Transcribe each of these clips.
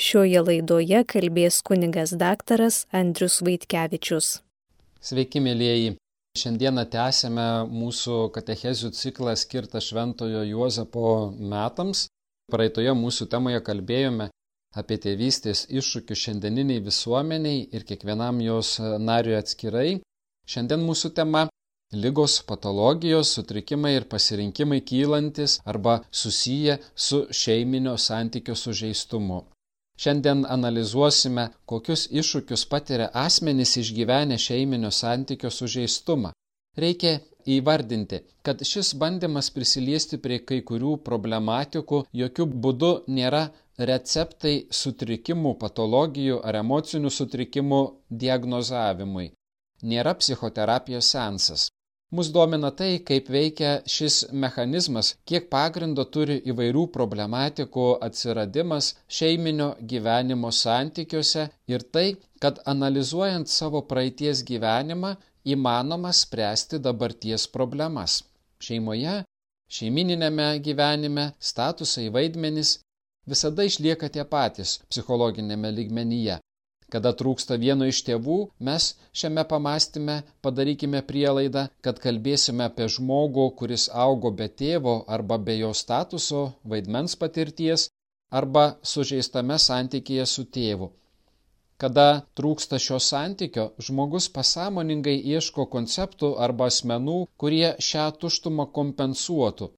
Šioje laidoje kalbės kunigas daktaras Andrius Vaitkevičius. Sveiki, mėlyjeji. Šiandieną tęsėme mūsų katechezių ciklą skirtą Šventojo Juozapo metams. Praeitoje mūsų temoje kalbėjome apie tėvystės iššūkius šiandieniniai visuomeniai ir kiekvienam jos nariui atskirai. Šiandien mūsų tema - lygos, patologijos, sutrikimai ir pasirinkimai kylantis arba susiję su šeiminio santykio sužeistumu. Šiandien analizuosime, kokius iššūkius patiria asmenys išgyvenę šeiminio santykio sužeistumą. Reikia įvardinti, kad šis bandymas prisiliesti prie kai kurių problematikų jokių būdų nėra receptai sutrikimų, patologijų ar emocinių sutrikimų diagnozavimui. Nėra psichoterapijos sensas. Mus domina tai, kaip veikia šis mechanizmas, kiek pagrindo turi įvairių problematikų atsiradimas šeiminio gyvenimo santykiuose ir tai, kad analizuojant savo praeities gyvenimą įmanoma spręsti dabarties problemas. Šeimoje, šeimininėme gyvenime statusai vaidmenys visada išlieka tie patys psichologinėme lygmenyje. Kada trūksta vieno iš tėvų, mes šiame pamastyme padarykime prielaidą, kad kalbėsime apie žmogų, kuris augo be tėvo arba be jo statuso, vaidmens patirties arba sužeistame santykėje su tėvu. Kada trūksta šio santykio, žmogus pasąmoningai ieško konceptų arba asmenų, kurie šią tuštumą kompensuotų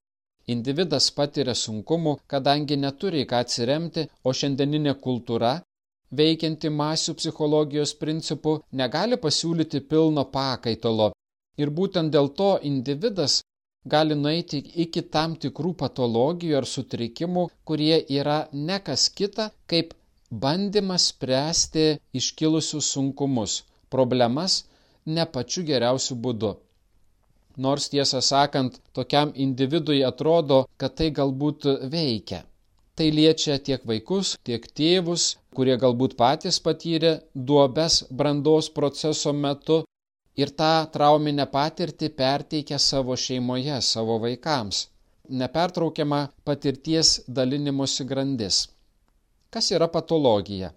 Individas patiria sunkumų, kadangi neturi ką atsiremti, o šiandieninė kultūra, veikianti masių psichologijos principų, negali pasiūlyti pilno pakaitalo. Ir būtent dėl to individas gali nueiti iki tam tikrų patologijų ar sutrikimų, kurie yra ne kas kita, kaip bandymas spręsti iškilusius sunkumus, problemas ne pačiu geriausiu būdu. Nors tiesą sakant, tokiam individui atrodo, kad tai galbūt veikia. Tai liečia tiek vaikus, tiek tėvus, kurie galbūt patys patyrė duobes brandos proceso metu ir tą trauminę patirtį perteikia savo šeimoje, savo vaikams. Nepertraukiama patirties dalinimuose grandis. Kas yra patologija?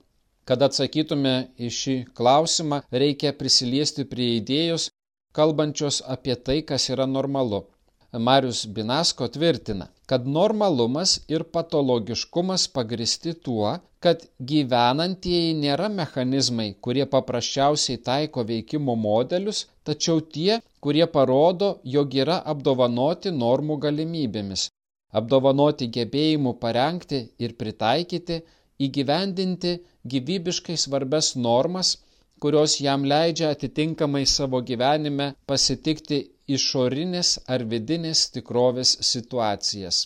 Kad atsakytume į šį klausimą, reikia prisiliesti prie idėjos, kalbančios apie tai, kas yra normalu. Marius Binasko tvirtina, kad normalumas ir patologiškumas pagristi tuo, kad gyvenantieji nėra mechanizmai, kurie paprasčiausiai taiko veikimo modelius, tačiau tie, kurie parodo, jog yra apdovanoti normų galimybėmis, apdovanoti gebėjimu parengti ir pritaikyti, įgyvendinti gyvybiškai svarbes normas kurios jam leidžia atitinkamai savo gyvenime pasitikti išorinės ar vidinės tikrovės situacijas.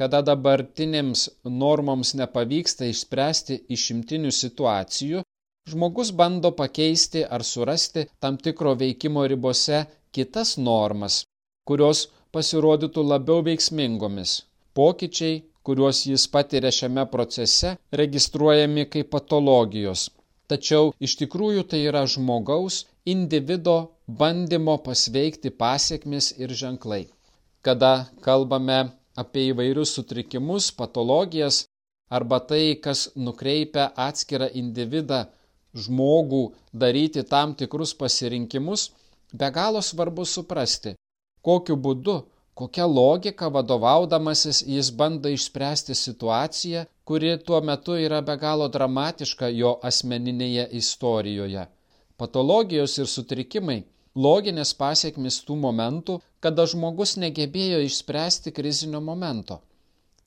Kada dabartinėms normoms nepavyksta išspręsti išimtinių situacijų, žmogus bando pakeisti ar surasti tam tikro veikimo ribose kitas normas, kurios pasirodytų labiau veiksmingomis. Pokyčiai, kuriuos jis patiria šiame procese, registruojami kaip patologijos tačiau iš tikrųjų tai yra žmogaus individo bandymo pasveikti pasiekmes ir ženklai. Kada kalbame apie įvairius sutrikimus, patologijas arba tai, kas nukreipia atskirą individą, žmogų daryti tam tikrus pasirinkimus, be galo svarbu suprasti, kokiu būdu kokia logika vadovaudamasis jis bando išspręsti situaciją, kuri tuo metu yra be galo dramatiška jo asmeninėje istorijoje. Patologijos ir sutrikimai - loginės pasiekmes tų momentų, kada žmogus negebėjo išspręsti krizinio momento.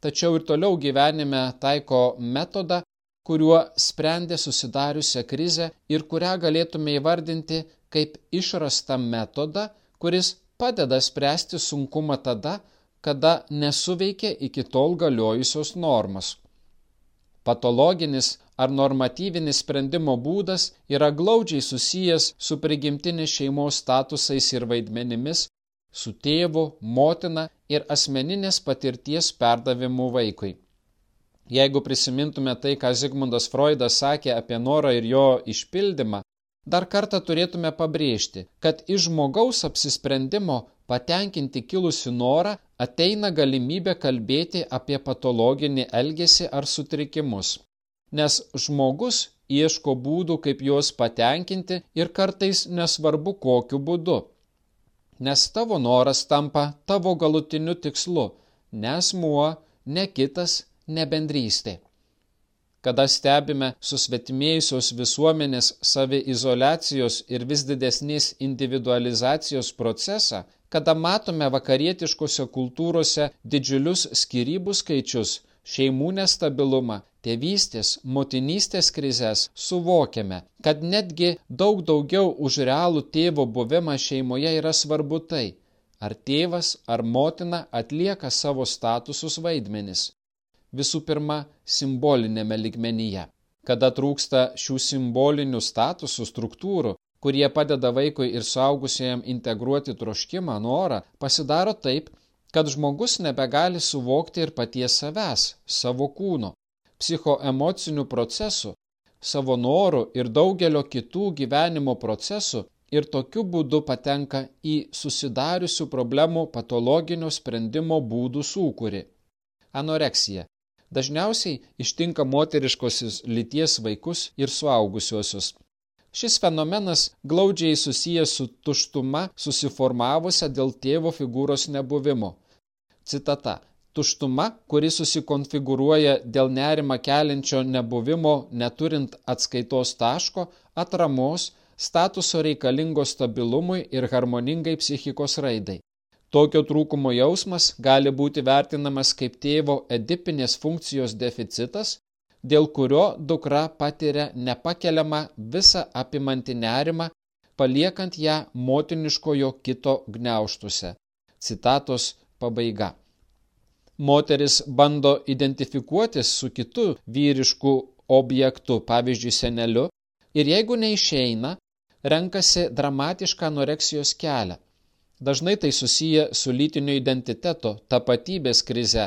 Tačiau ir toliau gyvenime taiko metodą, kuriuo sprendė susidariusią krizę ir kurią galėtume įvardinti kaip išrastą metodą, kuris padeda spręsti sunkumą tada, kada nesuveikia iki tol galiojusios normos. Patologinis ar normatyvinis sprendimo būdas yra glaudžiai susijęs su prigimtinės šeimos statusais ir vaidmenimis, su tėvu, motina ir asmeninės patirties perdavimu vaikui. Jeigu prisimintume tai, ką Zigmundas Freudas sakė apie norą ir jo išpildymą, Dar kartą turėtume pabrėžti, kad iš žmogaus apsisprendimo patenkinti kilusi norą ateina galimybė kalbėti apie patologinį elgesį ar sutrikimus. nes žmogus ieško būdų, kaip juos patenkinti ir kartais nesvarbu kokiu būdu. Nes tavo noras tampa tavo galutiniu tikslu, nesmuo, ne kitas, ne bendrystė kada stebime susvetimėjusios visuomenės saviizolacijos ir vis didesnės individualizacijos procesą, kada matome vakarietiškose kultūrose didžiulius skirybų skaičius, šeimų nestabilumą, tėvystės, motinystės krizės, suvokiame, kad netgi daug daugiau už realų tėvo buvimą šeimoje yra svarbu tai, ar tėvas ar motina atlieka savo statusus vaidmenis visų pirma simbolinėme ligmenyje. Kada trūksta šių simbolinių statusų struktūrų, kurie padeda vaikui ir suaugusiem integruoti troškimą, norą, pasidaro taip, kad žmogus nebegali suvokti ir paties savęs, savo kūno, psichoemocinių procesų, savo norų ir daugelio kitų gyvenimo procesų ir tokiu būdu patenka į susidariusių problemų patologinio sprendimo būdų sūkurį. Anoreksija dažniausiai ištinka moteriškosios lyties vaikus ir suaugusiuosius. Šis fenomenas glaudžiai susijęs su tuštuma susiformavusią dėl tėvo figūros nebuvimo. Citata. Tuštuma, kuri susikonfigūruoja dėl nerima keliančio nebuvimo neturint atskaitos taško, atramos, statuso reikalingo stabilumui ir harmoningai psichikos raidai. Tokio trūkumo jausmas gali būti vertinamas kaip tėvo edipinės funkcijos deficitas, dėl kurio dukra patiria nepakeliamą visą apimantį nerimą, paliekant ją motiniškojo kito gniauštuose. Citatos pabaiga. Moteris bando identifikuotis su kitu vyrišku objektu, pavyzdžiui, seneliu, ir jeigu neišeina, renkasi dramatišką anoreksijos kelią Dažnai tai susiję su lytinio identiteto, tapatybės krize,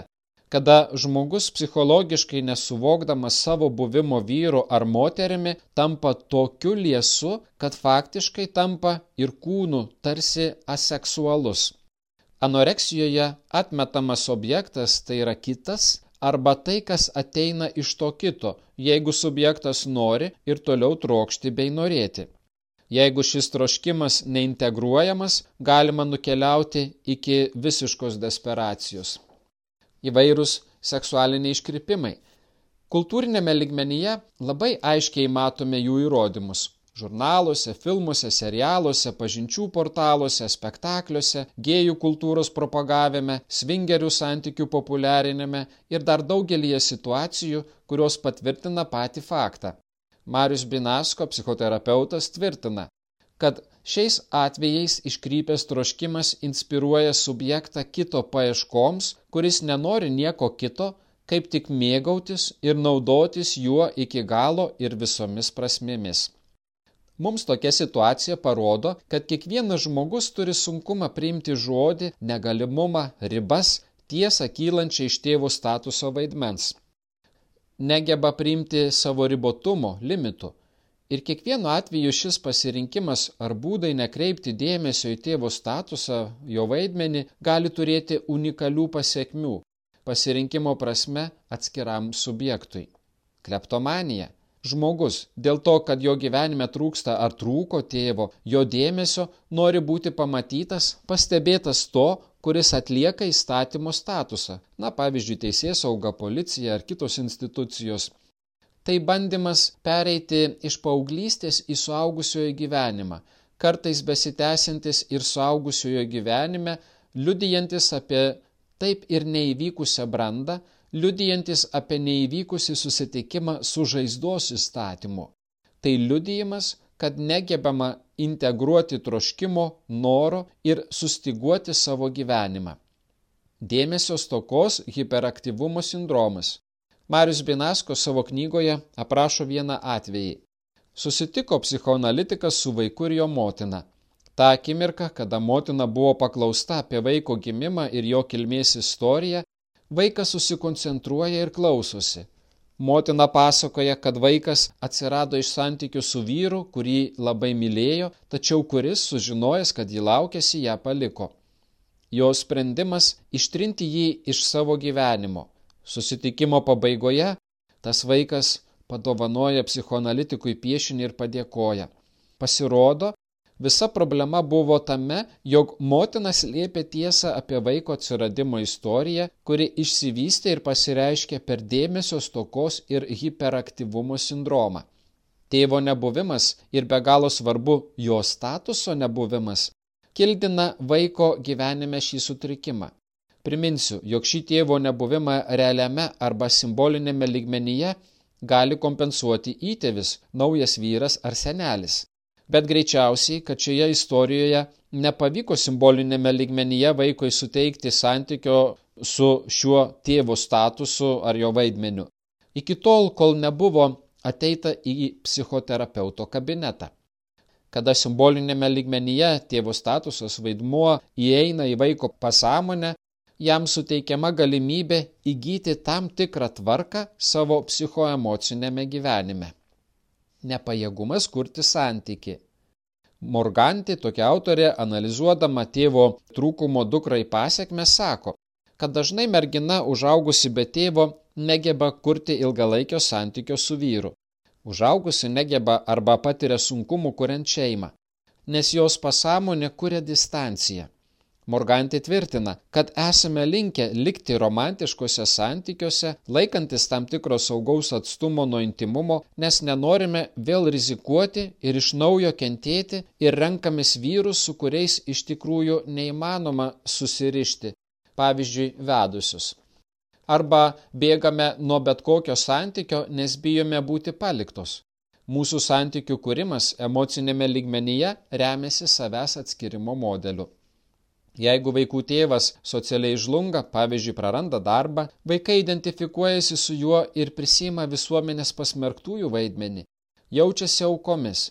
kada žmogus psichologiškai nesuvokdamas savo buvimo vyru ar moterimi tampa tokiu liesu, kad faktiškai tampa ir kūnu tarsi aseksualus. Anoreksijoje atmetamas objektas tai yra kitas arba tai, kas ateina iš to kito, jeigu subjektas nori ir toliau trokšti bei norėti. Jeigu šis troškimas neintegruojamas, galima nukeliauti iki visiškos desperacijos. Įvairūs seksualiniai iškrypimai. Kultūrinėme ligmenyje labai aiškiai matome jų įrodymus žurnaluose, filmuose, serialuose, pažinčių portaluose, spektakliuose, gėjų kultūros propagavime, svingerių santykių populiarinime ir dar daugelie situacijų, kurios patvirtina patį faktą. Marius Binasko, psichoterapeutas, tvirtina, kad šiais atvejais iškrypęs troškimas inspiruoja subjektą kito paieškoms, kuris nenori nieko kito, kaip tik mėgautis ir naudotis juo iki galo ir visomis prasmėmis. Mums tokia situacija parodo, kad kiekvienas žmogus turi sunkumą priimti žodį, negalimumą, ribas, tiesą kylančią iš tėvų statuso vaidmens negeba priimti savo ribotumo, limitų. Ir kiekvienu atveju šis pasirinkimas ar būdai nekreipti dėmesio į tėvo statusą, jo vaidmenį, gali turėti unikalių pasiekmių pasirinkimo prasme atskiram subjektui. Kleptomanija. Žmogus dėl to, kad jo gyvenime trūksta ar trūko tėvo, jo dėmesio nori būti pamatytas, pastebėtas to, kuris atlieka įstatymo statusą, na pavyzdžiui, teisės sauga, policija ar kitos institucijos. Tai bandymas pereiti iš paauglystės į suaugusiojo gyvenimą, kartais besitęsiantis ir suaugusiojo gyvenime, liudijantis apie taip ir neįvykusią brandą, liudijantis apie neįvykusį susitikimą su žaizdos įstatymu. Tai liudijimas, kad negebama integruoti troškimo, noro ir sustiguoti savo gyvenimą. Dėmesio stokos hiperaktyvumo sindromas. Marius Binasko savo knygoje aprašo vieną atvejį. Susitiko psichoanalitikas su vaiku ir jo motina. Ta akimirka, kada motina buvo paklausta apie vaiko gimimą ir jo kilmės istoriją, vaikas susikoncentruoja ir klausosi. Motina pasakoja, kad vaikas atsirado iš santykių su vyru, kurį labai mylėjo, tačiau kuris, sužinojęs, kad jį laukėsi, ją paliko. Jo sprendimas ištrinti jį iš savo gyvenimo. Susitikimo pabaigoje tas vaikas padovanoja psichoanalitikui piešinį ir padėkoja. Pasirodo, visa problema buvo tame, jog motina slėpė tiesą apie vaiko atsiradimo istoriją, kuri išsivystė ir pasireiškė per dėmesio stokos ir hiperaktyvumo sindromą. Tėvo nebuvimas ir be galo svarbu jo statuso nebuvimas kildina vaiko gyvenime šį sutrikimą. Priminsiu, jog šį tėvo nebuvimą realiame arba simbolinėme lygmenyje gali kompensuoti įtėvis, naujas vyras ar senelis. Bet greičiausiai, kad šioje istorijoje nepavyko simbolinėme lygmenyje vaikui suteikti santykio su šiuo tėvo statusu ar jo vaidmeniu. Iki tol, kol nebuvo ateita į psichoterapeuto kabinetą. Kada simbolinėme lygmenyje tėvo statusas vaidmuo įeina į vaiko pasąmonę, jam suteikiama galimybė įgyti tam tikrą tvarką savo psichoemocinėme gyvenime. Nepajėgumas kurti santyki. Morganti, tokia autorė, analizuodama tėvo trūkumo dukrai pasiekmes, sako, kad dažnai mergina užaugusi be tėvo negeba kurti ilgalaikio santykio su vyru. Užaugusi negeba arba patiria sunkumų kuriant šeimą, nes jos pasąmonė kuria distanciją. Morganti tvirtina, kad esame linkę likti romantiškose santykiuose, laikantis tam tikro saugaus atstumo nuo intimumo, nes nenorime vėl rizikuoti ir iš naujo kentėti ir renkamės vyrus, su kuriais iš tikrųjų neįmanoma susirišti, pavyzdžiui, vedusius. Arba bėgame nuo bet kokio santykio, nes bijome būti paliktos. Mūsų santykių kūrimas emocinėme lygmenyje remiasi savęs atskirimo modeliu. Jeigu vaikų tėvas socialiai žlunga, pavyzdžiui, praranda darbą, vaikai identifikuojasi su juo ir prisima visuomenės pasmerktųjų vaidmenį, jaučiasi aukomis,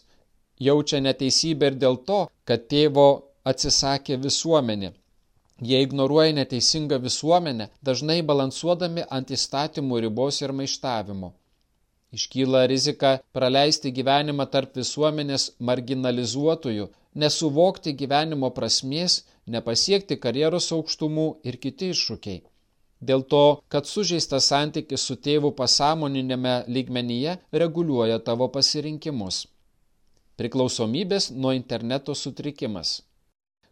jaučia neteisybę ir dėl to, kad tėvo atsisakė visuomenė. Jie ignoruoja neteisingą visuomenę, dažnai balansuodami ant įstatymų ribos ir maištavimo. Iškyla rizika praleisti gyvenimą tarp visuomenės marginalizuotojų, nesuvokti gyvenimo prasmės, nepasiekti karjeros aukštumų ir kiti iššūkiai. Dėl to, kad sužeistas santykis su tėvu pasąmoninėme lygmenyje reguliuoja tavo pasirinkimus. Priklausomybės nuo interneto sutrikimas.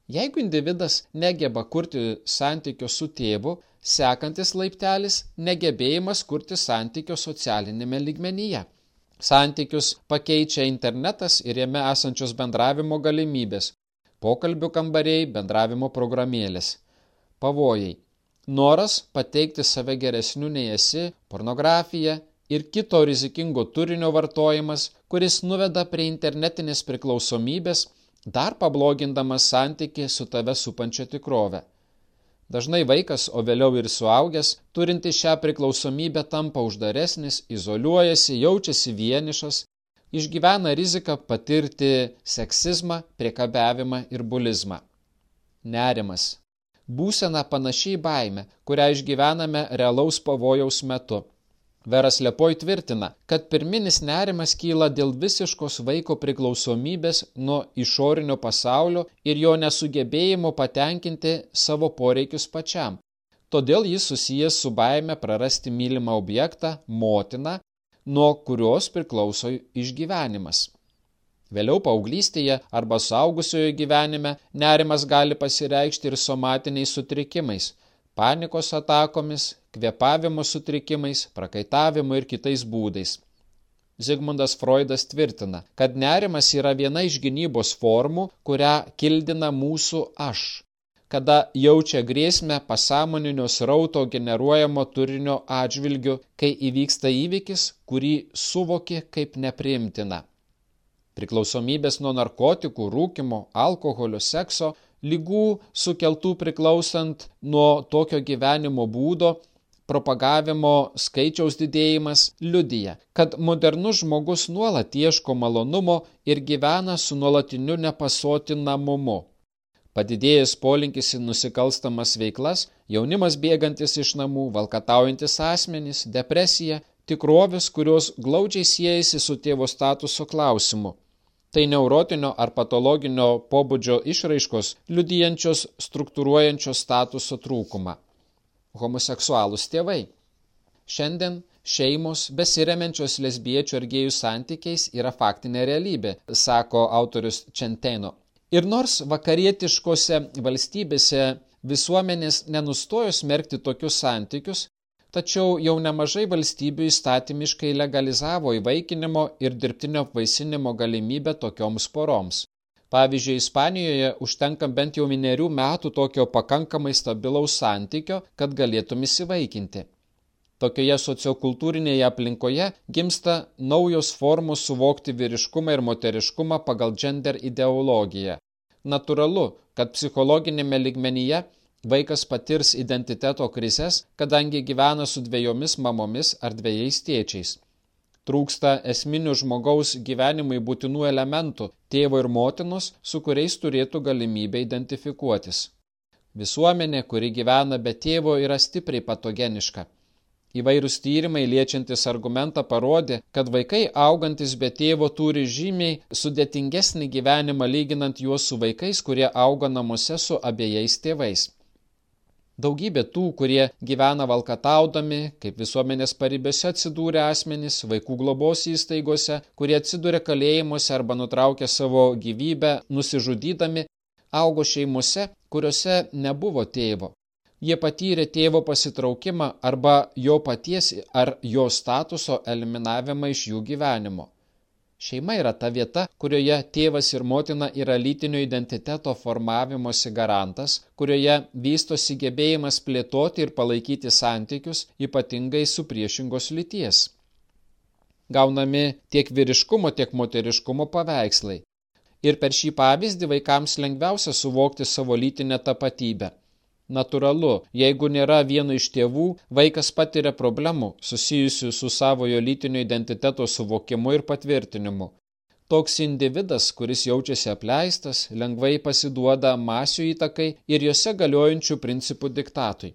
Jeigu individas negeba kurti santykio su tėvu, sekantis laiptelis - negebėjimas kurti santykio socialinėme lygmenyje. Santykius pakeičia internetas ir jame esančios bendravimo galimybės - pokalbių kambariai, bendravimo programėlės. Pavojai - noras pateikti save geresniu nei esi, pornografija ir kito rizikingo turinio vartojimas, kuris nuveda prie internetinės priklausomybės, dar pablogindamas santyki su tave supančia tikrove. Dažnai vaikas, o vėliau ir suaugęs, turinti šią priklausomybę tampa uždaresnis, izoliuojasi, jaučiasi vienišas, išgyvena riziką patirti seksizmą, priekabiavimą ir bulizmą. Nerimas. Būsena panašiai baime, kurią išgyvename realaus pavojaus metu. Veras Lepoj tvirtina, kad pirminis nerimas kyla dėl visiškos vaiko priklausomybės nuo išorinio pasaulio ir jo nesugebėjimo patenkinti savo poreikius pačiam. Todėl jis susijęs su baime prarasti mylimą objektą, motiną, nuo kurios priklauso išgyvenimas. Vėliau paauglystėje arba suaugusiojo gyvenime nerimas gali pasireikšti ir somatiniais sutrikimais – panikos atakomis, kvėpavimo sutrikimais, prakaitavimu ir kitais būdais. Zigmundas Freudas tvirtina, kad nerimas yra viena iš gynybos formų, kurią kildina mūsų aš, kada jaučia grėsmę pasąmoninio srauto generuojamo turinio atžvilgiu, kai įvyksta įvykis, kurį suvoki kaip nepriimtina. Priklausomybės nuo narkotikų, rūkimo, alkoholio, sekso, lygų sukeltų priklausant nuo tokio gyvenimo būdo propagavimo skaičiaus didėjimas liudija, kad modernus žmogus nuolat ieško malonumo ir gyvena su nuolatiniu nepasotinamumu. Padidėjęs polinkis į nusikalstamas veiklas, jaunimas bėgantis iš namų, valkataujantis asmenys, depresija, tikrovės, kurios glaudžiai siejasi su tėvo statuso klausimu. Tai neurotinio ar patologinio pobūdžio išraiškos liudijančios struktūruojančios statuso trūkumą homoseksualūs tėvai. Šiandien šeimos besiremenčios lesbiečių ar gėjų santykiais yra faktinė realybė, sako autorius Čenteno. Ir nors vakarietiškose valstybėse visuomenės nenustojo smerkti tokius santykius, tačiau jau nemažai valstybių įstatymiškai legalizavo įvaikinimo ir dirbtinio apvaisinimo galimybę tokioms poroms. Pavyzdžiui, Ispanijoje užtenka bent jau minerių metų tokio pakankamai stabilaus santykio, kad galėtum įsivaikinti. Tokioje sociokultūrinėje aplinkoje gimsta naujos formos suvokti vyriškumą ir moteriškumą pagal gender ideologiją. Naturalu, kad psichologinėme ligmenyje Vaikas patirs identiteto krizės, kadangi gyvena su dviejomis mamomis ar dviejais tėčiais. Trūksta esminių žmogaus gyvenimui būtinų elementų - tėvo ir motinos, su kuriais turėtų galimybę identifikuotis. Visuomenė, kuri gyvena be tėvo, yra stipriai patogeniška. Įvairūs tyrimai liečiantis argumentą parodė, kad vaikai augantis be tėvo turi žymiai sudėtingesnį gyvenimą lyginant juos su vaikais, kurie auga namuose su abiejais tėvais. Daugybė tų, kurie gyvena valkataudami, kaip visuomenės paribėse atsidūrė asmenys, vaikų globos įstaigose, kurie atsidūrė kalėjimuose arba nutraukė savo gyvybę, nusižudydami, augo šeimose, kuriuose nebuvo tėvo. Jie patyrė tėvo pasitraukimą arba jo paties ar jo statuso eliminavimą iš jų gyvenimo. Šeima yra ta vieta, kurioje tėvas ir motina yra lytinio identiteto formavimosi garantas, kurioje vystosi gebėjimas plėtoti ir palaikyti santykius, ypatingai su priešingos lyties. Gaunami tiek vyriškumo, tiek moteriškumo paveikslai. Ir per šį pavyzdį vaikams lengviausia suvokti savo lytinę tapatybę Naturalu, jeigu nėra vieno iš tėvų, vaikas patiria problemų susijusių su savojo lytinio identiteto suvokimu ir patvirtinimu. Toks individas, kuris jaučiasi apleistas, lengvai pasiduoda masių įtakai ir juose galiojančių principų diktatui.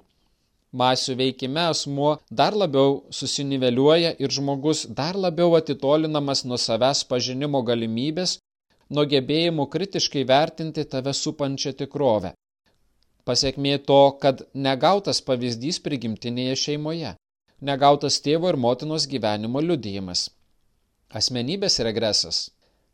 Masių veikime asmuo dar labiau susiniveliuoja ir žmogus dar labiau atitolinamas nuo savęs pažinimo galimybės, nuo gebėjimų kritiškai vertinti tave supančią tikrovę. Pasiekmė to, kad negautas pavyzdys prigimtinėje šeimoje, negautas tėvo ir motinos gyvenimo liudijimas. Asmenybės regresas.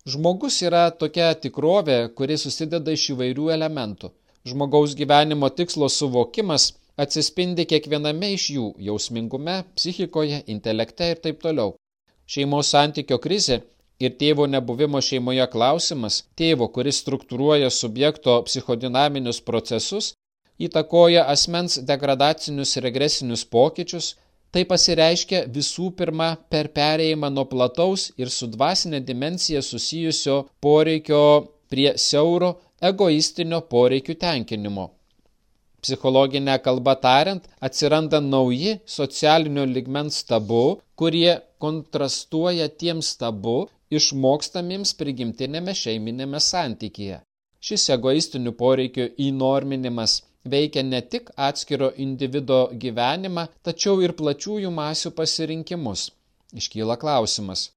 Žmogus yra tokia tikrovė, kuri susideda iš įvairių elementų. Žmogaus gyvenimo tikslo suvokimas atsispindi kiekviename iš jų - jausmingume, psichikoje, intelekte ir taip toliau. Šeimos santykio krizė ir tėvo nebuvimo šeimoje klausimas, tėvo, kuris struktūruoja subjekto psichodinaminius procesus, įtakoja asmens degradacinius regresinius pokyčius, tai pasireiškia visų pirma per perėjimą nuo plataus ir su dvasinė dimensija susijusio poreikio prie siauro egoistinio poreikių tenkinimo. Psichologinė kalba tariant, atsiranda nauji socialinio ligmens tabu, kurie kontrastuoja tiems tabu išmokstamiems prigimtinėme šeiminėme santykyje. Šis egoistinių poreikių įnorminimas veikia ne tik atskiro individo gyvenimą, tačiau ir plačiųjų masių pasirinkimus. Iškyla klausimas,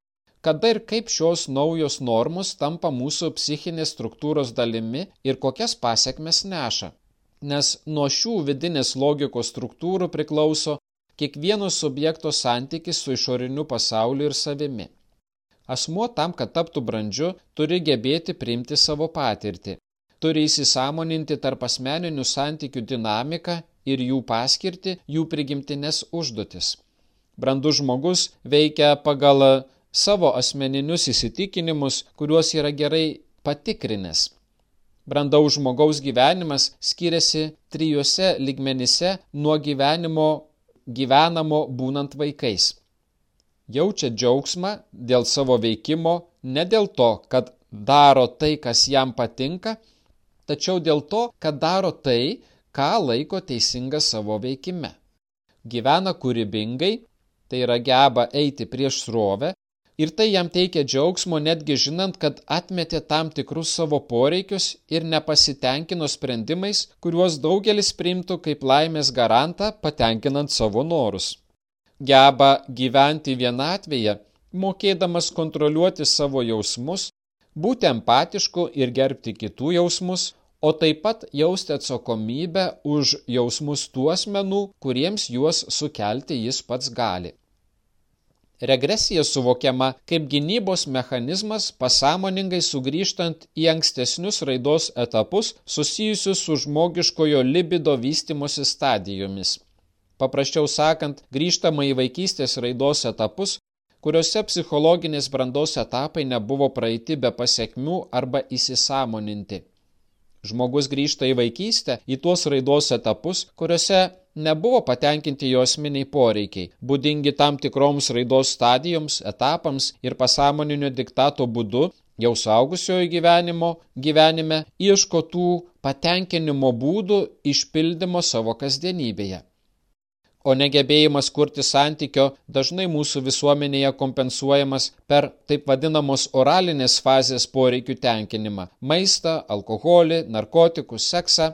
kada ir kaip šios naujos normos tampa mūsų psichinės struktūros dalimi ir kokias pasiekmes neša. Nes nuo šių vidinės logikos struktūrų priklauso kiekvieno subjekto santykis su išoriniu pasauliu ir savimi. Asmuo tam, kad taptų brandžiu, turi gebėti priimti savo patirtį turi įsisamoninti tarp asmeninių santykių dinamiką ir jų paskirti, jų prigimtinės užduotis. Brandus žmogus veikia pagal savo asmeninius įsitikinimus, kuriuos yra gerai patikrinęs. Brandaus žmogaus gyvenimas skiriasi trijuose ligmenyse nuo gyvenimo gyvenamo būnant vaikais. Jaučia džiaugsmą dėl savo veikimo ne dėl to, kad daro tai, kas jam patinka, tačiau dėl to, kad daro tai, ką laiko teisinga savo veikime. Gyvena kūrybingai, tai yra geba eiti prieš srovę ir tai jam teikia džiaugsmo netgi žinant, kad atmetė tam tikrus savo poreikius ir nepasitenkino sprendimais, kuriuos daugelis priimtų kaip laimės garantą, patenkinant savo norus. Geba gyventi vienatvėje, mokėdamas kontroliuoti savo jausmus, būti empatišku ir gerbti kitų jausmus, o taip pat jausti atsakomybę už jausmus tų asmenų, kuriems juos sukelti jis pats gali. Regresija suvokiama kaip gynybos mechanizmas pasąmoningai sugrįžtant į ankstesnius raidos etapus susijusius su žmogiškojo libido vystimosi stadijomis. Paprasčiau sakant, grįžtama į vaikystės raidos etapus, kuriuose psichologinės brandos etapai nebuvo praeiti be pasiekmių arba įsisamoninti. Žmogus grįžta į vaikystę, į tuos raidos etapus, kuriuose nebuvo patenkinti jo asmeniai poreikiai, būdingi tam tikroms raidos stadijoms, etapams ir pasąmoninio diktato būdu jau saugusiojo gyvenimo gyvenime ieško tų patenkinimo būdų išpildymo savo kasdienybėje o negebėjimas kurti santykio dažnai mūsų visuomenėje kompensuojamas per taip vadinamos oralinės fazės poreikių tenkinimą – maistą, alkoholį, narkotikus, seksą.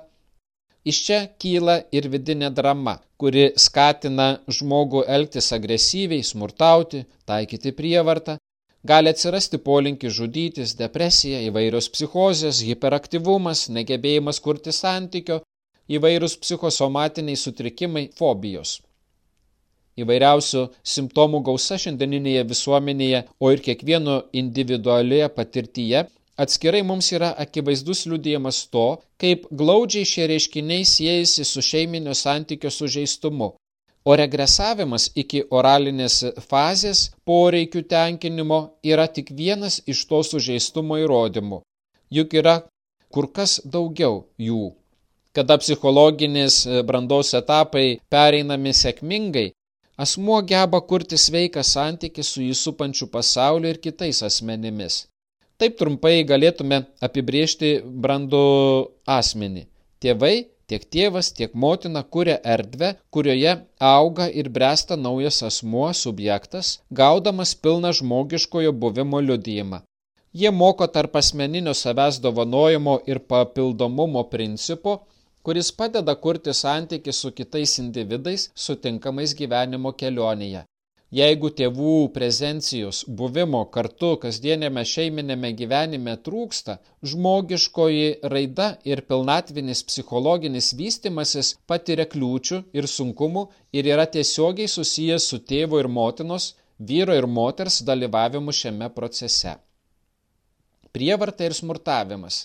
Iš čia kyla ir vidinė drama, kuri skatina žmogų elgtis agresyviai, smurtauti, taikyti prievartą. Gali atsirasti polinkį žudytis, depresija, įvairios psichozės, hiperaktyvumas, negebėjimas kurti santykio, įvairūs psichosomatiniai sutrikimai, fobijos. Įvairiausių simptomų gausa šiandieninėje visuomenėje, o ir kiekvieno individualioje patirtyje atskirai mums yra akivaizdus liūdėjimas to, kaip glaudžiai šie reiškiniai siejasi su šeiminio santykio sužeistumu, o regresavimas iki oralinės fazės poreikių tenkinimo yra tik vienas iš to sužeistumo įrodymų. Juk yra kur kas daugiau jų. Kada psichologinės brandos etapai pereinami sėkmingai, Asmuo geba kurti sveiką santykį su jį supančiu pasauliu ir kitais asmenimis. Taip trumpai galėtume apibriežti brandų asmenį. Tėvai, tiek tėvas, tiek motina kuria erdvę, kurioje auga ir bręsta naujas asmuo, subjektas, gaudamas pilną žmogiškojo buvimo liudijimą. Jie moko tarp asmeninio savęs dovanojimo ir papildomumo principo kuris padeda kurti santyki su kitais individais sutinkamais gyvenimo kelionėje. Jeigu tėvų prezencijos buvimo kartu kasdienėme šeiminėme gyvenime trūksta, žmogiškoji raida ir pilnatvinis psichologinis vystimasis patiria kliūčių ir sunkumų ir yra tiesiogiai susijęs su tėvo ir motinos, vyro ir moters dalyvavimu šiame procese. Prievarta ir smurtavimas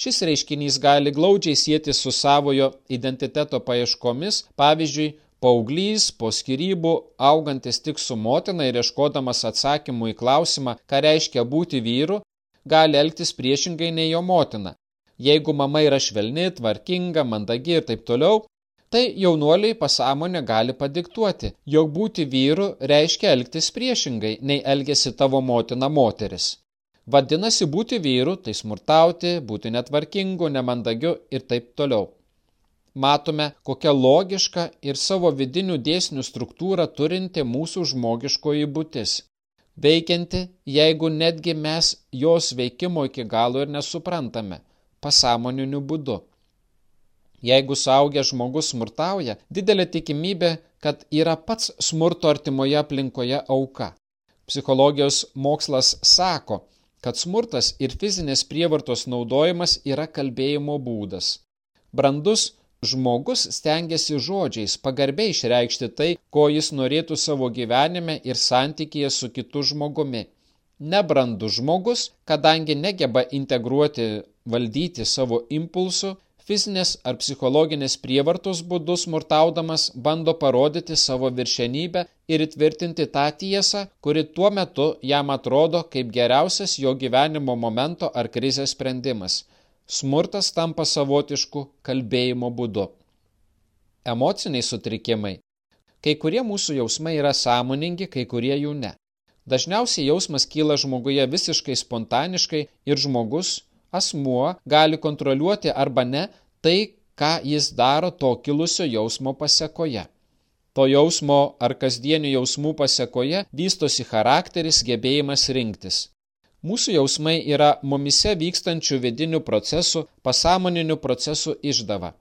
Šis reiškinys gali glaudžiai sėti su savojo identiteto paieškomis, pavyzdžiui, Pauglys po skirybų, augantis tik su motina ir ieškodamas atsakymų į klausimą, ką reiškia būti vyru, gali elgtis priešingai nei jo motina. Jeigu mama yra švelni, tvarkinga, mandagi ir taip toliau, tai jaunuoliai pasąmonė gali padiktuoti, jog būti vyru reiškia elgtis priešingai nei elgesi tavo motina moteris. Vadinasi, būti vyru tai smurtauti, būti netvarkingu, nemandagiu ir taip toliau. Matome, kokia logiška ir savo vidinių dėsnių struktūrą turinti mūsų žmogiškoji būtis. Veikianti, jeigu netgi mes jos veikimo iki galo ir nesuprantame, pasąmoniniu būdu. Jeigu suaugęs žmogus smurtauja, didelė tikimybė, kad yra pats smurto artimoje aplinkoje auka. Psichologijos mokslas sako, kad smurtas ir fizinės prievartos naudojimas yra kalbėjimo būdas. Brandus žmogus stengiasi žodžiais pagarbiai išreikšti tai, ko jis norėtų savo gyvenime ir santykėje su kitu žmogumi. Nebrandus žmogus, kadangi negeba integruoti, valdyti savo impulsų, fizinės ar psichologinės prievartos būdu smurtaudamas bando parodyti savo viršenybę ir įtvirtinti tą tiesą, kuri tuo metu jam atrodo kaip geriausias jo gyvenimo momento ar krizės sprendimas. Smurtas tampa savotišku kalbėjimo būdu. Emociniai sutrikimai. Kai kurie mūsų jausmai yra sąmoningi, kai kurie jų ne. Dažniausiai jausmas kyla žmoguje visiškai spontaniškai ir žmogus asmuo gali kontroliuoti arba ne tai, ką jis daro to kilusio jausmo pasiekoje. To jausmo ar kasdienių jausmų pasiekoje vystosi charakteris, gebėjimas rinktis. Mūsų jausmai yra mumise vykstančių vidinių procesų, pasąmoninių procesų išdava.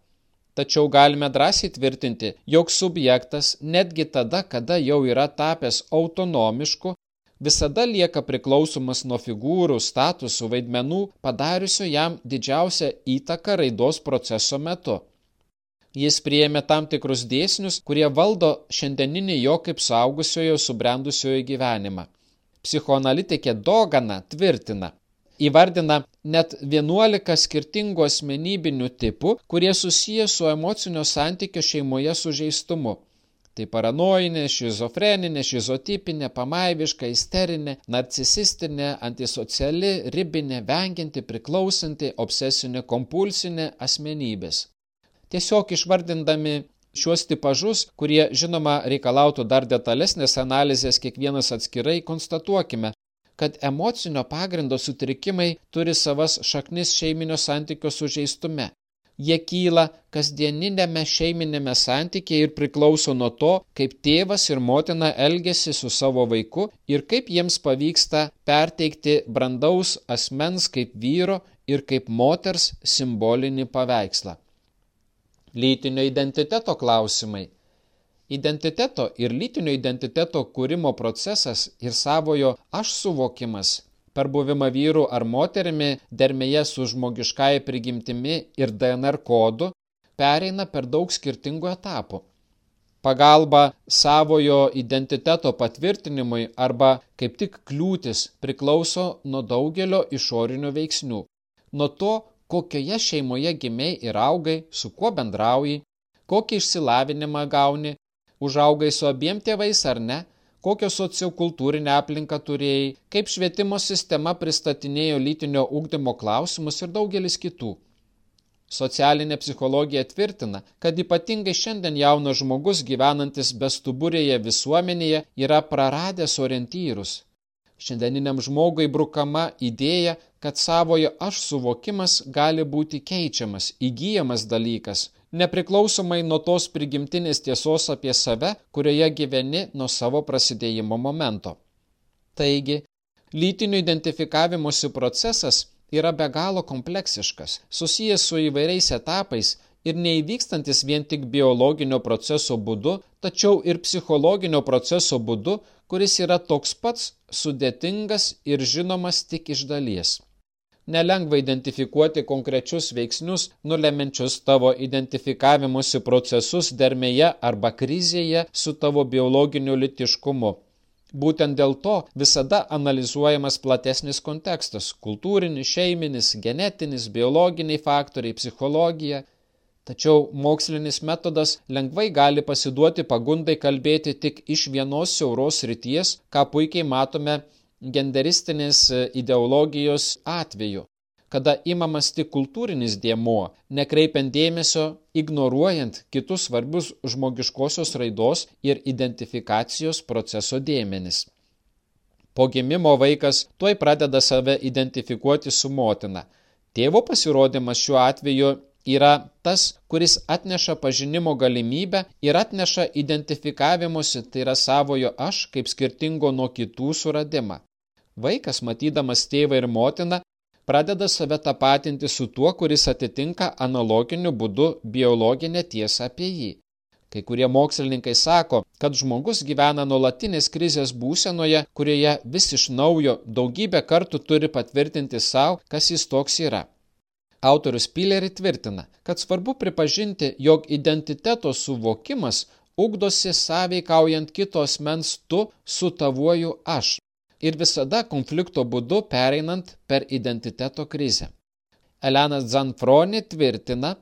Tačiau galime drąsiai tvirtinti, jog subjektas netgi tada, kada jau yra tapęs autonomišku, visada lieka priklausomas nuo figūrų, statusų, vaidmenų, padariusio jam didžiausią įtaką raidos proceso metu. Jis priėmė tam tikrus dėsnius, kurie valdo šiandieninį jo kaip suaugusiojo subrendusiojo gyvenimą. Psichoanalitikė Dogana tvirtina, įvardina net 11 skirtingų asmenybinių tipų, kurie susiję su emocinio santykio šeimoje sužeistumu. Tai paranojinė, šizofreninė, šizotipinė, pamaiviška, isterinė, narcisistinė, antisociali, ribinė, vengianti, priklausanti, obsesinė, kompulsinė asmenybės. Tiesiog išvardindami šiuos tipažus, kurie žinoma reikalautų dar detalesnės analizės kiekvienas atskirai, konstatuokime, kad emocinio pagrindo sutrikimai turi savas šaknis šeiminio santykio sužeistume. Jie kyla kasdieninėme šeiminėme santykėje ir priklauso nuo to, kaip tėvas ir motina elgesi su savo vaiku ir kaip jiems pavyksta perteikti brandaus asmens kaip vyro ir kaip moters simbolinį paveikslą lytinio identiteto klausimai. Identiteto ir lytinio identiteto kūrimo procesas ir savojo aš suvokimas per buvimą vyru ar moterimi dermėje su žmogiškai prigimtimi ir DNR kodu pereina per daug skirtingų etapų. Pagalba savojo identiteto patvirtinimui arba kaip tik kliūtis priklauso nuo daugelio išorinių veiksnių. Nuo to, kokioje šeimoje gimiai ir augai, su kuo bendrauji, kokį išsilavinimą gauni, užaugai su abiem tėvais ar ne, kokią sociokultūrinę aplinką turėjai, kaip švietimo sistema pristatinėjo lytinio ūkdymo klausimus ir daugelis kitų. Socialinė psichologija tvirtina, kad ypatingai šiandien jaunas žmogus gyvenantis bestuburėje visuomenėje yra praradęs orientyrus. Šiandieniniam žmogui brukama idėja, kad savojo aš suvokimas gali būti keičiamas, įgyjamas dalykas, nepriklausomai nuo tos prigimtinės tiesos apie save, kurioje gyveni nuo savo prasidėjimo momento. Taigi, lytinių identifikavimuose procesas yra be galo kompleksiškas, susijęs su įvairiais etapais ir neįvykstantis vien tik biologinio proceso būdu, tačiau ir psichologinio proceso būdu, kuris yra toks pats sudėtingas ir žinomas tik iš dalies nelengva identifikuoti konkrečius veiksnius, nulemenčius tavo identifikavimusi procesus dermėje arba krizėje su tavo biologiniu litiškumu. Būtent dėl to visada analizuojamas platesnis kontekstas - kultūrinis, šeiminis, genetinis, biologiniai faktoriai, psichologija. Tačiau mokslinis metodas lengvai gali pasiduoti pagundai kalbėti tik iš vienos siauros ryties, ką puikiai matome genderistinės e, ideologijos atveju, kada imamas tik kultūrinis dėmuo, nekreipiant dėmesio, ignoruojant kitus svarbius žmogiškosios raidos ir identifikacijos proceso dėmenis. Po gimimo vaikas tuoj pradeda save identifikuoti su motina. Tėvo pasirodymas šiuo atveju yra tas, kuris atneša pažinimo galimybę ir atneša identifikavimusi, tai yra savojo aš kaip skirtingo nuo kitų suradimą. Vaikas, matydamas tėvą ir motiną, pradeda save tapatinti su tuo, kuris atitinka analoginiu būdu biologinę tiesą apie jį. Kai kurie mokslininkai sako, kad žmogus gyvena nuolatinės krizės būsenoje, kurioje vis iš naujo daugybę kartų turi patvirtinti savo, kas jis toks yra. Autorius Pileri tvirtina, kad svarbu pripažinti, jog identiteto suvokimas ugdosi sąveikaujant kitos mens tu su tavuoju aš ir visada konflikto būdu pereinant per identiteto krizę. Elena Zanfroni tvirtina,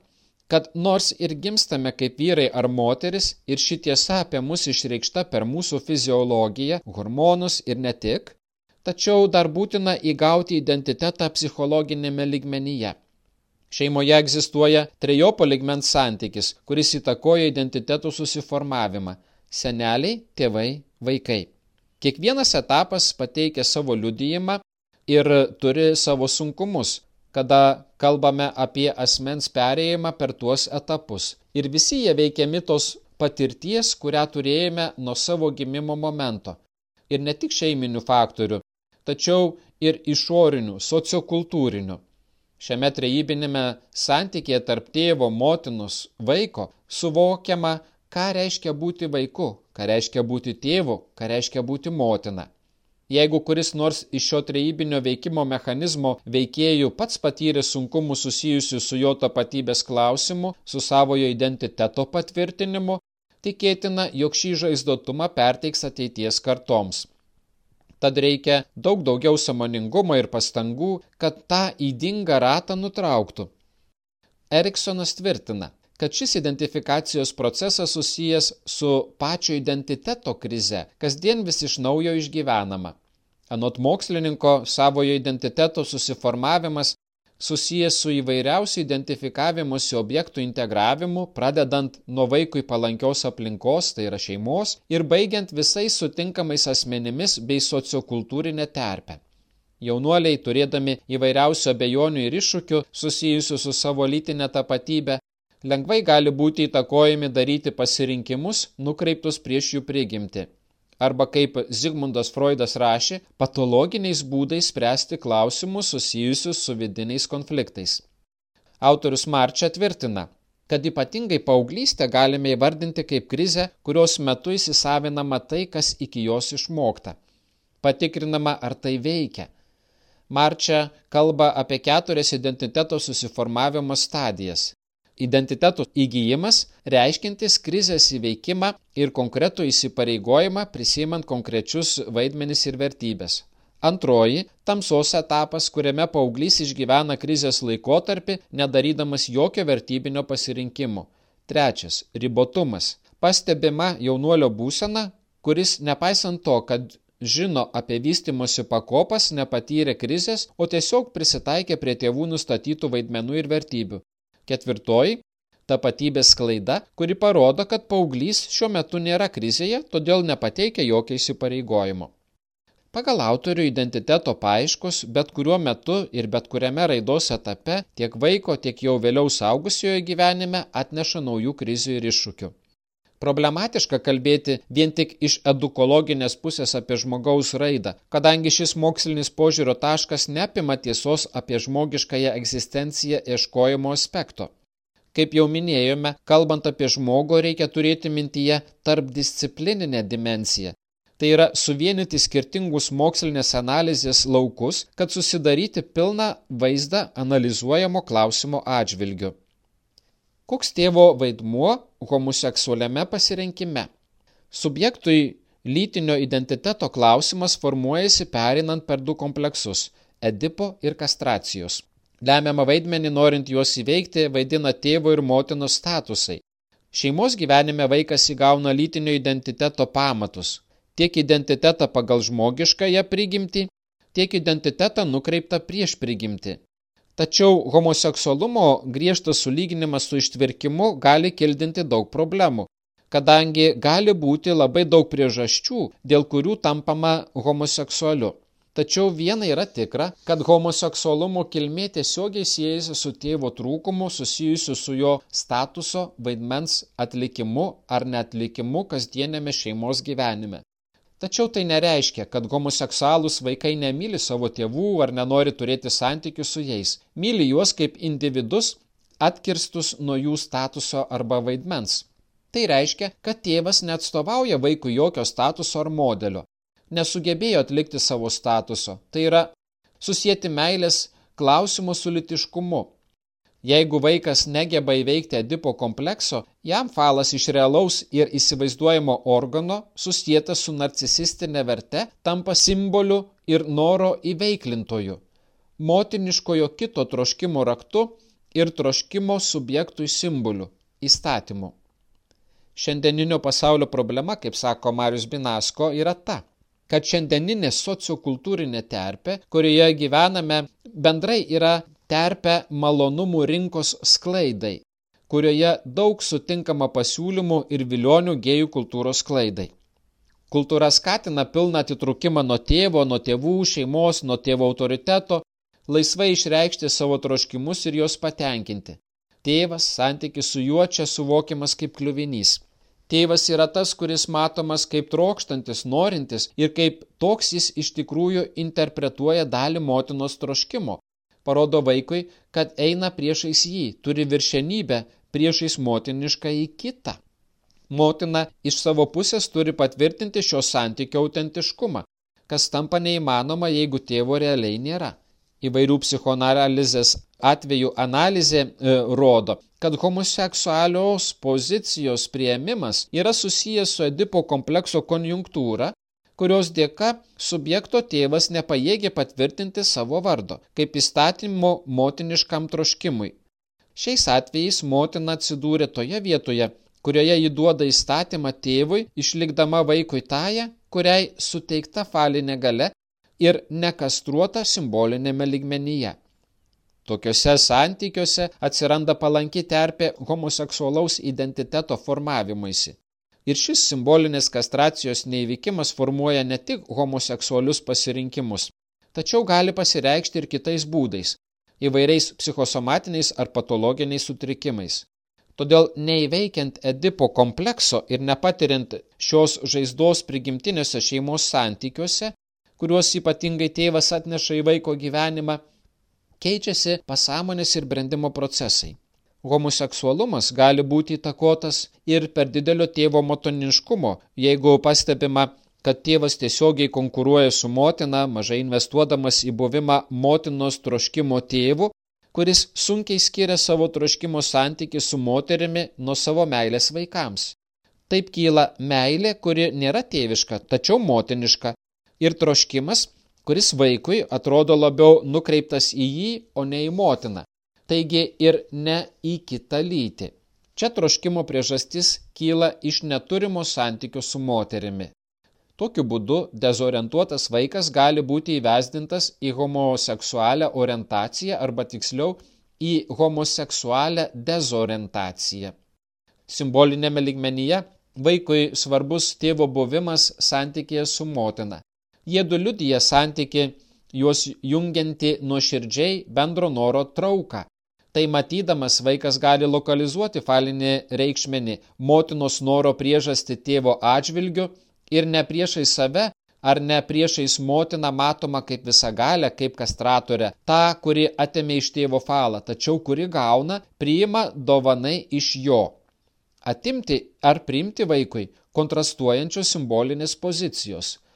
kad nors ir gimstame kaip vyrai ar moteris ir ši tiesa apie mus išreikšta per mūsų fiziologiją, hormonus ir ne tik, tačiau dar būtina įgauti identitetą psichologinėme ligmenyje. Šeimoje egzistuoja trejopo ligmens santykis, kuris įtakoja identitetų susiformavimą - seneliai, tėvai, vaikai. Kiekvienas etapas pateikia savo liudijimą ir turi savo sunkumus, kada kalbame apie asmens perėjimą per tuos etapus. Ir visi jie veikiami tos patirties, kurią turėjome nuo savo gimimo momento. Ir ne tik šeiminių faktorių, tačiau ir išorinių, sociokultūrinių. Šiame trejybinėme santykėje tarp tėvo, motinos, vaiko suvokiama, ką reiškia būti vaiku, ką reiškia būti tėvu, ką reiškia būti motina. Jeigu kuris nors iš šio trejybinio veikimo mechanizmo veikėjų pats patyrė sunkumų susijusių su jo tapatybės klausimu, su savojo identiteto patvirtinimu, tikėtina, jog šį žaizdotumą perteiks ateities kartoms. Tad reikia daug daugiau samoningumo ir pastangų, kad tą įdingą ratą nutrauktų. Eriksonas tvirtina, kad šis identifikacijos procesas susijęs su pačio identiteto krize, kasdien vis iš naujo išgyvenama. Anot mokslininko, savojo identiteto susiformavimas susijęs su įvairiausių identifikavimusi objektų integravimu, pradedant nuo vaikui palankios aplinkos, tai yra šeimos, ir baigiant visais sutinkamais asmenimis bei sociokultūrinė terpė. Jaunuoliai, turėdami įvairiausių abejonių ir iššūkių susijusių su savo lytinė tapatybė, lengvai gali būti įtakojami daryti pasirinkimus nukreiptus prieš jų prigimti. Arba kaip Zigmundas Freudas rašė, patologiniais būdais spręsti klausimus susijusius su vidiniais konfliktais. Autorius Marčia tvirtina, kad ypatingai paauglystę galime įvardinti kaip krizę, kurios metu įsisavinama tai, kas iki jos išmokta. Patikrinama, ar tai veikia. Marčia kalba apie keturias identiteto susiformavimo stadijas identiteto įgyjimas, reiškintis krizės įveikimą ir konkretų įsipareigojimą prisimant konkrečius vaidmenis ir vertybės. Antroji - tamsos etapas, kuriame paauglys išgyvena krizės laikotarpį, nedarydamas jokio vertybinio pasirinkimo. Trečias - ribotumas. Pastebima jaunuolio būsena, kuris nepaisant to, kad žino apie vystimosi pakopas, nepatyrė krizės, o tiesiog prisitaikė prie tėvų nustatytų vaidmenų ir vertybių. Ketvirtoji - tapatybės klaida, kuri parodo, kad paauglys šiuo metu nėra krizėje, todėl nepateikia jokio įsipareigojimo. Pagal autorių identiteto paaiškos bet kuriuo metu ir bet kuriame raidos etape tiek vaiko, tiek jau vėliau saugusiojo gyvenime atneša naujų krizių ir iššūkių. Problematiška kalbėti vien tik iš edukologinės pusės apie žmogaus raidą, kadangi šis mokslinis požiūrio taškas neapima tiesos apie žmogiškąją egzistenciją ieškojimo aspekto. Kaip jau minėjome, kalbant apie žmogų reikia turėti mintyje tarpdisciplininę dimensiją. Tai yra suvienyti skirtingus mokslinės analizės laukus, kad susidaryti pilną vaizdą analizuojamo klausimo atžvilgiu. Koks tėvo vaidmuo homoseksualiame pasirinkime? Subjektui lytinio identiteto klausimas formuojasi perinant per du kompleksus – Edipo ir kastracijos. Lemiamą vaidmenį norint juos įveikti vaidina tėvo ir motinos statusai. Šeimos gyvenime vaikas įgauna lytinio identiteto pamatus – tiek identitetą pagal žmogiškąją prigimtį, tiek identitetą nukreiptą prieš prigimtį. Tačiau homoseksualumo griežtas sulyginimas su ištvirkimu gali kildinti daug problemų, kadangi gali būti labai daug priežasčių, dėl kurių tampama homoseksualiu. Tačiau viena yra tikra, kad homoseksualumo kilmė tiesiogiai siejasi su tėvo trūkumu susijusiu su jo statuso, vaidmens atlikimu ar netlikimu kasdienėme šeimos gyvenime. Tačiau tai nereiškia, kad homoseksualūs vaikai nemyli savo tėvų ar nenori turėti santykių su jais. Myli juos kaip individus, atkirstus nuo jų statuso arba vaidmens. Tai reiškia, kad tėvas neatstovauja vaikui jokio statuso ar modelio. Nesugebėjo atlikti savo statuso. Tai yra susijęti meilės klausimo su litiškumu Jeigu vaikas negeba įveikti Edipo komplekso, jam falas iš realaus ir įsivaizduojamo organo, susijęs su narcisistinė verte, tampa simboliu ir noro įveiklintoju, motiniškojo kito troškimo raktu ir troškimo subjektui simboliu - įstatymu. Šiandieninio pasaulio problema, kaip sako Marius Binasko, yra ta, kad šiandieninė sociokultūrinė terpė, kurioje gyvename, bendrai yra terpę malonumų rinkos sklaidai, kurioje daug sutinkama pasiūlymų ir vilionių gėjų kultūros sklaidai. Kultūra skatina pilną atitrukimą nuo tėvo, nuo tėvų, šeimos, nuo tėvo autoriteto, laisvai išreikšti savo troškimus ir juos patenkinti. Tėvas, santykis su juo čia suvokiamas kaip kliuvinys. Tėvas yra tas, kuris matomas kaip trokštantis, norintis ir kaip toks jis iš tikrųjų interpretuoja dalį motinos troškimo, parodo vaikui, kad eina priešais jį, turi viršenybę priešais motinišką į kitą. Motina iš savo pusės turi patvirtinti šio santykio autentiškumą, kas tampa neįmanoma, jeigu tėvo realiai nėra. Įvairių psichoanalizės atvejų analizė e, rodo, kad homoseksualios pozicijos prieimimas yra susijęs su Edipo komplekso konjunktūra, kurios dėka subjekto tėvas nepajėgė patvirtinti savo vardo, kaip įstatymo motiniškam troškimui. Šiais atvejais motina atsidūrė toje vietoje, kurioje jį duoda įstatymą tėvui, išlikdama vaikui tąją, kuriai suteikta falinė gale ir nekastruota simbolinėme ligmenyje. Tokiuose santykiuose atsiranda palanki terpė homoseksualaus identiteto formavimuisi. Ir šis simbolinės kastracijos neįvykimas formuoja ne tik homoseksualius pasirinkimus, tačiau gali pasireikšti ir kitais būdais - įvairiais psichosomatiniais ar patologiniais sutrikimais. Todėl neįveikiant Edipo komplekso ir nepatiriant šios žaizdos prigimtinėse šeimos santykiuose, kuriuos ypatingai tėvas atneša į vaiko gyvenimą, keičiasi pasąmonės ir brandimo procesai homoseksualumas gali būti įtakotas ir per didelio tėvo motoniškumo, jeigu pastebima, kad tėvas tiesiogiai konkuruoja su motina, mažai investuodamas į buvimą motinos troškimo tėvų, kuris sunkiai skiria savo troškimo santyki su moterimi nuo savo meilės vaikams. Taip kyla meilė, kuri nėra tėviška, tačiau motiniška, ir troškimas, kuris vaikui atrodo labiau nukreiptas į jį, o ne į motiną taigi ir ne į kitą lytį. Čia troškimo priežastis kyla iš neturimo santykio su moterimi. Tokiu būdu dezorientuotas vaikas gali būti įvesdintas į homoseksualią orientaciją arba tiksliau į homoseksualią dezorientaciją. Simbolinėme ligmenyje vaikui svarbus tėvo buvimas santykėje su motina. Jie du liudyja santyki juos jungianti nuoširdžiai bendro noro trauką. Tai matydamas vaikas gali lokalizuoti falinį reikšmenį motinos noro priežasti tėvo atžvilgiu ir ne priešai save ar ne priešais motiną matoma kaip visagalę, kaip kastratorę, tą, kuri atėmė iš tėvo falą, tačiau kuri gauna, priima dovanai iš jo. Atimti ar priimti vaikui kontrastuojančios simbolinės pozicijos –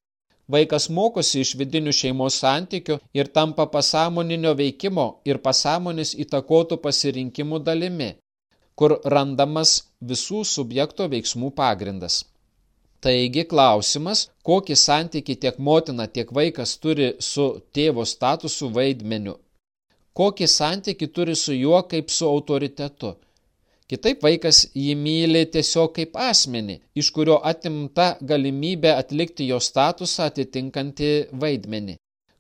Vaikas mokosi iš vidinių šeimos santykių ir tampa pasąmoninio veikimo ir pasąmonės įtakotų pasirinkimų dalimi, kur randamas visų subjekto veiksmų pagrindas. Taigi klausimas, kokį santyki tiek motina, tiek vaikas turi su tėvo statusu vaidmeniu. Kokį santyki turi su juo kaip su autoritetu Kitaip vaikas jį myli tiesiog kaip asmenį, iš kurio atimta galimybė atlikti jo statusą atitinkantį vaidmenį.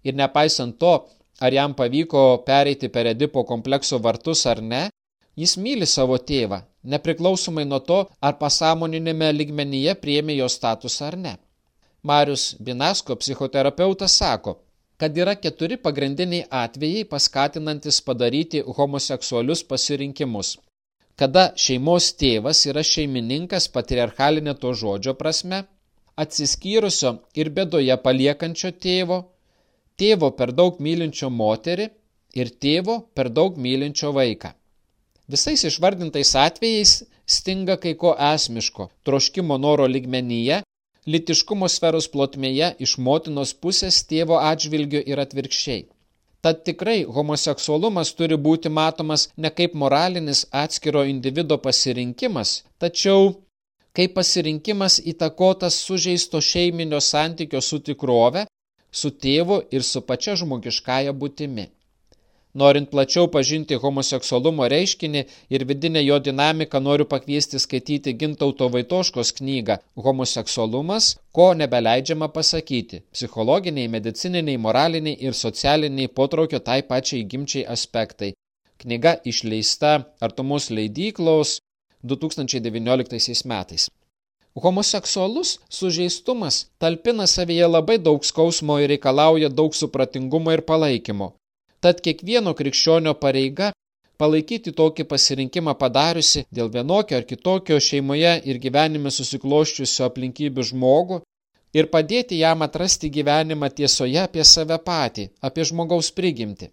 Ir nepaisant to, ar jam pavyko pereiti per Edipo komplekso vartus ar ne, jis myli savo tėvą, nepriklausomai nuo to, ar pasąmoninėme ligmenyje priemi jo statusą ar ne. Marius Binasko psichoterapeutas sako, kad yra keturi pagrindiniai atvejai paskatinantis padaryti homoseksualius pasirinkimus kada šeimos tėvas yra šeimininkas patriarchalinė to žodžio prasme, atsiskyrusio ir bedoje paliekančio tėvo, tėvo per daug mylinčio moterį ir tėvo per daug mylinčio vaiką. Visais išvardintais atvejais stinga kai ko esmiško, troškimo noro ligmenyje, litiškumo sferos plotmėje iš motinos pusės tėvo atžvilgių ir atvirkščiai. Tad tikrai homoseksualumas turi būti matomas ne kaip moralinis atskiro individo pasirinkimas, tačiau kaip pasirinkimas įtakotas sužeisto šeiminio santykio su tikrove, su tėvu ir su pačia žmogiškąja būtimi. Norint plačiau pažinti homoseksualumo reiškinį ir vidinę jo dinamiką, noriu pakviesti skaityti Gintauto Vaitoškos knygą Homoseksualumas, ko nebeleidžiama pasakyti - psichologiniai, medicininiai, moraliniai ir socialiniai potraukio tai pačiai gimčiai aspektai. Knyga išleista Artumos leidyklos 2019 metais. Homoseksualus sužeistumas talpina savyje labai daug skausmo ir reikalauja daug supratingumo ir palaikymo. Tad kiekvieno krikščionio pareiga palaikyti tokį pasirinkimą padariusi dėl vienokio ar kitokio šeimoje ir gyvenime susikloščiusio aplinkybių žmogų ir padėti jam atrasti gyvenimą tiesoje apie save patį, apie žmogaus prigimtį.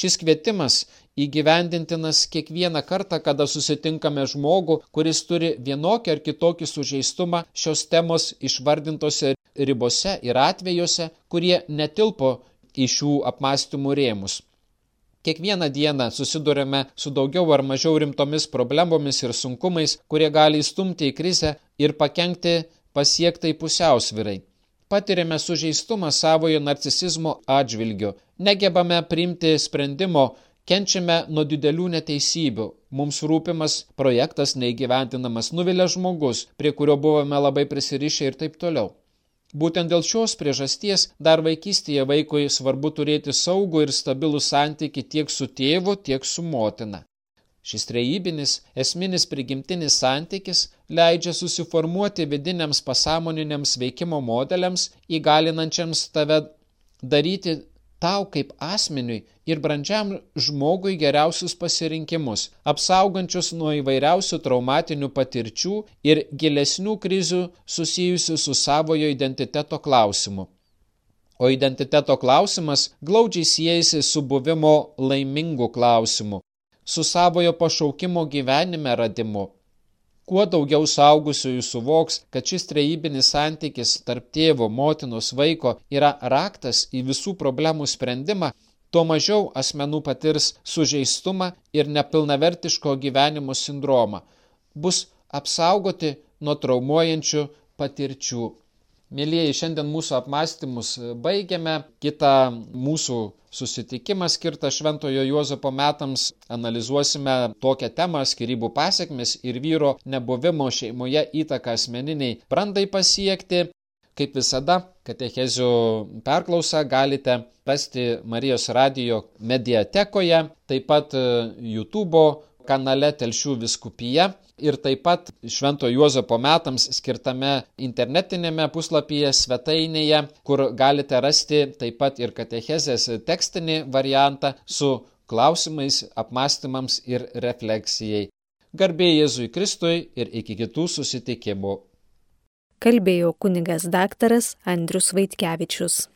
Šis kvietimas įgyvendintinas kiekvieną kartą, kada susitinkame žmogų, kuris turi vienokį ar kitokį sužeistumą šios temos išvardintose ribose ir atvejuose, kurie netilpo į šių apmąstymų rėmus. Kiekvieną dieną susidurime su daugiau ar mažiau rimtomis problemomis ir sunkumais, kurie gali įstumti į krizę ir pakengti pasiektai pusiausvirai patiriame sužeistumą savojo narcisizmo atžvilgiu, negebame priimti sprendimo, kenčiame nuo didelių neteisybių, mums rūpimas projektas neįgyventinamas, nuvilia žmogus, prie kurio buvome labai prisirišę ir taip toliau. Būtent dėl šios priežasties dar vaikystėje vaikui svarbu turėti saugų ir stabilų santyki tiek su tėvu, tiek su motina. Šis trejybinis, esminis prigimtinis santykis leidžia susiformuoti vidiniams pasąmoniniams veikimo modeliams, įgalinančiams tave daryti tau kaip asmeniui ir brandžiam žmogui geriausius pasirinkimus, apsaugančius nuo įvairiausių traumatinių patirčių ir gilesnių krizių susijusių su savojo identiteto klausimu. O identiteto klausimas glaudžiai siejasi su buvimo laimingu klausimu, su savojo pašaukimo gyvenime radimu. Kuo daugiau saugusiųjų suvoks, kad šis trejybinis santykis tarp tėvo, motinos, vaiko yra raktas į visų problemų sprendimą, tuo mažiau asmenų patirs sužeistumą ir nepilnavertiško gyvenimo sindromą. Bus apsaugoti nuo traumuojančių patirčių. Mėlyjeji, šiandien mūsų apmąstymus baigiame. Kita mūsų susitikimą skirtą Šventojo Juozapo metams analizuosime tokią temą - skirybų pasiekmes ir vyro nebuvimo šeimoje įtaką asmeniniai brandai pasiekti. Kaip visada, katechezių perklausą galite rasti Marijos radio mediatekoje, taip pat YouTube kanale Telšių viskupija ir taip pat Švento Juozapo metams skirtame internetinėme puslapyje svetainėje, kur galite rasti taip pat ir katechezės tekstinį variantą su klausimais, apmąstymams ir refleksijai. Garbė Jėzui Kristui ir iki kitų susitikimų. Kalbėjo kunigas daktaras Andrius Vaitkevičius.